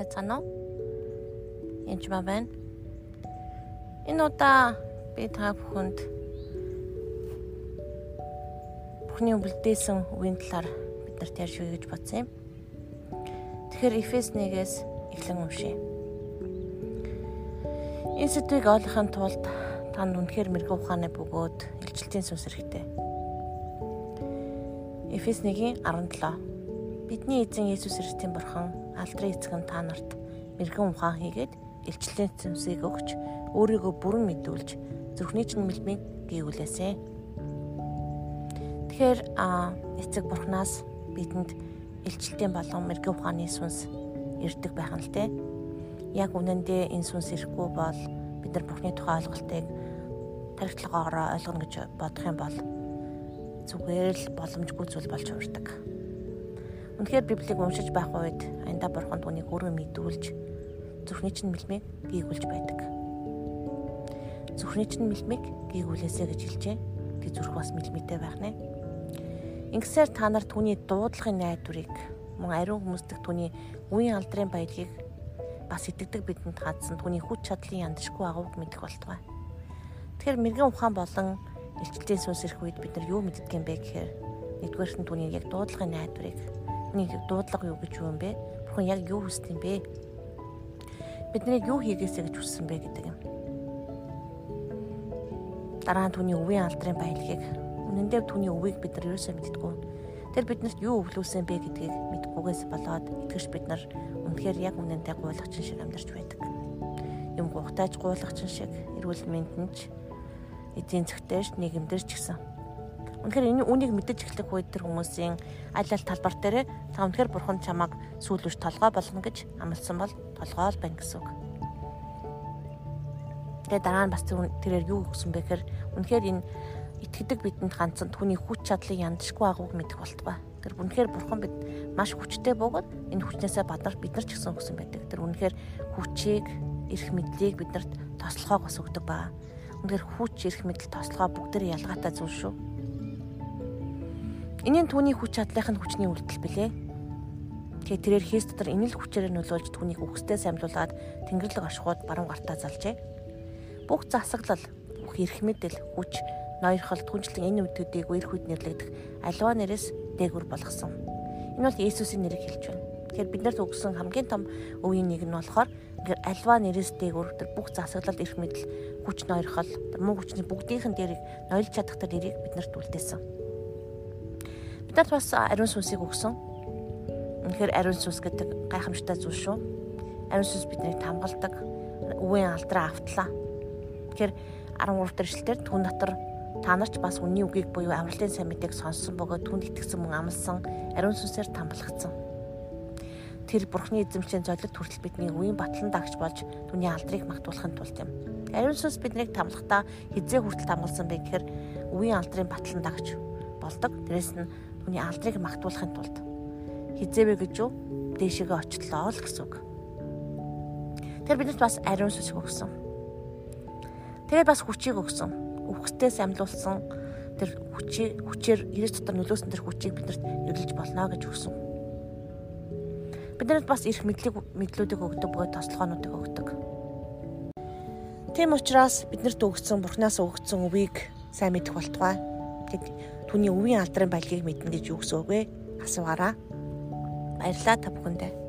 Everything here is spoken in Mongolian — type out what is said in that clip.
байцгаана уу? Энд ба байна. Энэ удаа би та бүхэнд Бурхны үлдээсэн үгийн талаар бид нарт ярьж өгье гэж бодсон юм. Тэгэхээр Эфес 1-ээс эхлэн уншъя. Энэ сэдвийг ойлгохын тулд та нүнхээр мэрэгэн ухааны бөгөөд илчлэлтийн сүнс хэрэгтэй. Эфес 1-ийн 17 Бидний эзэн Есүс Христийн бурхан алдрын эцэг нь та нарт мэрэгэн ухаан хийгээд илчлэлийн цэвсийг өгч өөрийгөө бүрэн мэдүүлж зүрхний чинь мэлмиг гүйгүүлээсэ. Тэгэхээр эцэг бурхнаас бидэнд илчлэлтийн болон мэрэгэн ухааны сүнс ирдэг байх нь л дээ. Яг үнэндээ энэ сүнс ирэхгүй бол бид нар бурхны тухай ойлголтыг тархитлагаараа ойлгоно гэж бодох юм бол зүгээр л боломжгүй зүйл болж хувирдаг. Үнэхээр Библийг уншиж байх үед аяндаа бурхан түүнийг өөрөө мэдүүлж зүрхний чинь мэлмиг гүйгүүлж байдаг. Зүрхний чинь мэлмиг гүйгүүлээсэ гэж хэлжээ. Тэг зүрх бас мэлмитэй байх нэ. Ингэсээр та нар түүний дуудлагын найдварыг мөн ариун хүмүүстэг түүний үеийн алдрын баялагийг бас итгэдэг бидэнд хадсан түүний хүч чадлын яндшгүй агууг мэдэх болтугай. Тэгэхээр мэрэгэн ухаан болон илчлэлийн сүнс ирэх үед бид нар юу мэддэг юм бэ гэхээр нэгдүгээрт нь түүний яг дуудлагын найдварыг Бидний дуудлага юу гэж юу юм бэ? Бурхан яг юу хүсдэг юм бэ? Бидний юу хийгээсэ гэж хүссэн бэ гэдэг юм. Дараа нь түүний өвийн алдрын баялагийг үнэндээ түүний өвийг бид нар ерөөсөө мэддэггүй. Тэр биднэрт юу өвлүүлсэн бэ гэдгийг мэдгүйгээс болоод итгэж бид нар үнэхээр яг үнэндээ гуйлагчин шиг амьдарч байдаг. Юм гухтайж гуйлагчин шиг эрүүл мэндэнд эдийн засгтайш нийгэмдэр ч гэсэн Үнэхээр энэ үнийг мэдэж эхлэх үед тэр хүмүүсийн аль аль талбар дээр та үнэхээр бурхан чамааг сүүлвч толгой болно гэж амласан бол толгой л байна гэсэн үг. Тэгээ дараа нь бас тэрээр юу гэсэн бэ гэхээр үнэхээр энэ итгэдэг бидэнд ганцхан түүний хүч чадлын яндшгүй агууг мэдэх болтугай. Тэр үнэхээр бурхан бид маш хүчтэй бөгөөд энэ хүчнээсээ бадар бид нар ч гэсэн өгсөн байдаг. Тэр үнэхээр хүчийг, эрх мэдлийг бидэнд тослохоог бас өгдөг ба. Үнэхээр хүч, эрх мэдэл, тослогоо бүгдээр ялгаатай зүйл шүү Энийн түүний хүч чадлынх нь хүчний үйлдэл билээ. Тэгээ тэрээр хийс дотор энэ л хүчээр нөлөөлж түүнийг үхсдээ самлуулад тэнгэрлэг ашгууд баруун гартаа залжээ. Бүх засаглал, бүх эрх мэдэл, хүч, ноёрхол, түнчлэн энэ үдүүдийг үерх үд нэрлэгдэх аливаа нэрээс дээгүр болгосон. Энэ бол Есүсийн нэрийг хэлж байна. Тэгэхээр бид нарт өгсөн хамгийн том өвийн нэг нь болохоор ингээд альва нэрээс дээгүр тэр бүх засаглал эрх мэдэл хүч ноёрхол муу хүчний бүгдийнхэн дээрийг ноёлж чадах тэр нэрийг бид нарт үлдээсэн. Бидад бас ариун сүнсийг өгсөн. Үнэхээр ариун сүнс гэдэг гайхамшигтай зүйл шүү. Ариун сүнс биднийг хамгаалдаг. Өвийн алдраа автлаа. Тэгэхээр 13 дахь эшлэлээр түн дотор та нарч бас үнний үгийг буюу амралтын сайн мэдээг сонссон бөгөөд түнд итгэсэн мөн амлсан ариун сүнсээр тамбалагдсан. Тэр бурхны эзэмшлийн золиг хүртэл бидний үеийн батлан дагч болж түүний алдрыг магтуулахын тулд юм. Ариун сүнс биднийг тамлахдаа хизээ хүртэл тамгалсан бэ гэхээр үеийн алдрын батлан дагч болдог. Дээрэс нь Түүний алдрыг магтуулахын тулд хизээвэ гэж юу дээшээгээ очлоо л гэсэн үг. Тэр бидэнд бас ариун сүсэг өгсөн. Тэгээд бас хүчийг өгсөн. Үхсдээс амьлуулсан тэр хүчийг хүчээр ирээс дотор нөлөөсөн тэр хүчийг бидэнд эвлэж болно гэж өгсөн. Бидэнд бас эрх мэдлэг мэдлүүдийг өгдөг бөгөөд тослогоонуудыг өгдөг. Тийм учраас биднэрт өгсөн Бурханаас өгсөн үгийг сайн мэдэх болтугай. Тэг түүний өвийн алдрын баялагийг мэднэ гэж юу гэсэн үг вэ? Асуугаараа. Баярлалаа та бүхэндээ.